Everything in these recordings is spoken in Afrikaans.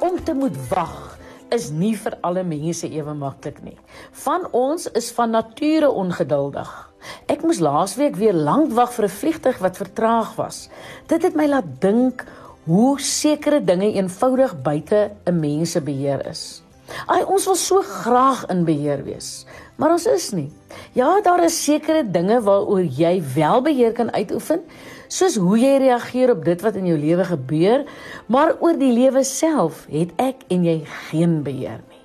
Om te moet wag is nie vir alle mense ewe maklik nie. Van ons is van nature ongeduldig. Ek moes laasweek weer lank wag vir 'n vliegtyg wat vertraag was. Dit het my laat dink hoe sekere dinge eenvoudig buite 'n mens se beheer is. Ai, ons wil so graag in beheer wees, maar ons is nie. Ja, daar is sekere dinge waaroor jy wel beheer kan uitoefen, soos hoe jy reageer op dit wat in jou lewe gebeur, maar oor die lewe self het ek en jy geen beheer nie.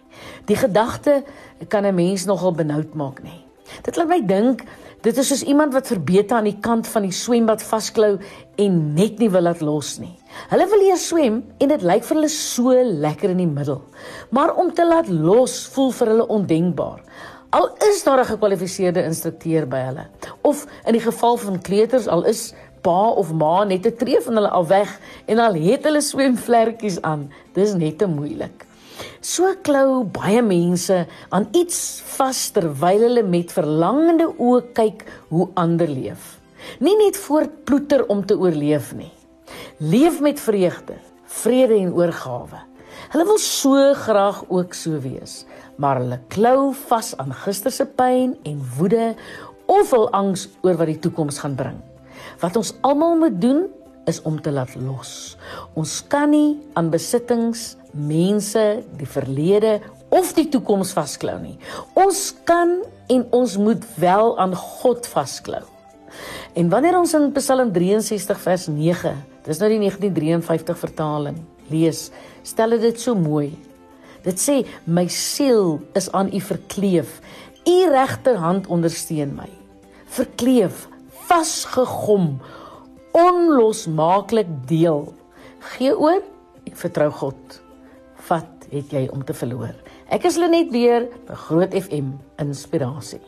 Die gedagte kan 'n mens nogal benoud maak nie. Dit laat my dink dit is soos iemand wat verbeete aan die kant van die swembad vasklou en net nie wil laat los nie. Hulle wil leer swem en dit lyk vir hulle so lekker in die middel. Maar om te laat los voel vir hulle ondenkbaar. Al is daar 'n gekwalifiseerde instrukteur by hulle of in die geval van kleuters al is pa of ma net 'n tree van hulle al weg en al het hulle swemvlekkies aan. Dis net te moeilik. So klou baie mense aan iets vas terwyl hulle met verlangende oë kyk hoe ander leef. Nie net voortploeter om te oorleef nie. Leef met vreugde, vrede en oorgawe. Hulle wil so graag ook so wees, maar hulle klou vas aan gister se pyn en woede of hul angs oor wat die toekoms gaan bring. Wat ons almal moet doen is om te laat los. Ons kan nie aan besittings, mense, die verlede of die toekoms vasklou nie. Ons kan en ons moet wel aan God vasklou. En wanneer ons in Psalm 63 vers 9, dis nou die 1953 vertaling, lees, stel dit so mooi. Dit sê my siel is aan U verkleef. U regterhand ondersteun my. Verkleef vasgegom, onlosmaaklik deel. Gee oor en vertrou God. Wat het jy om te verloor? Ek is Lenet weer by Groot FM Inspirasie.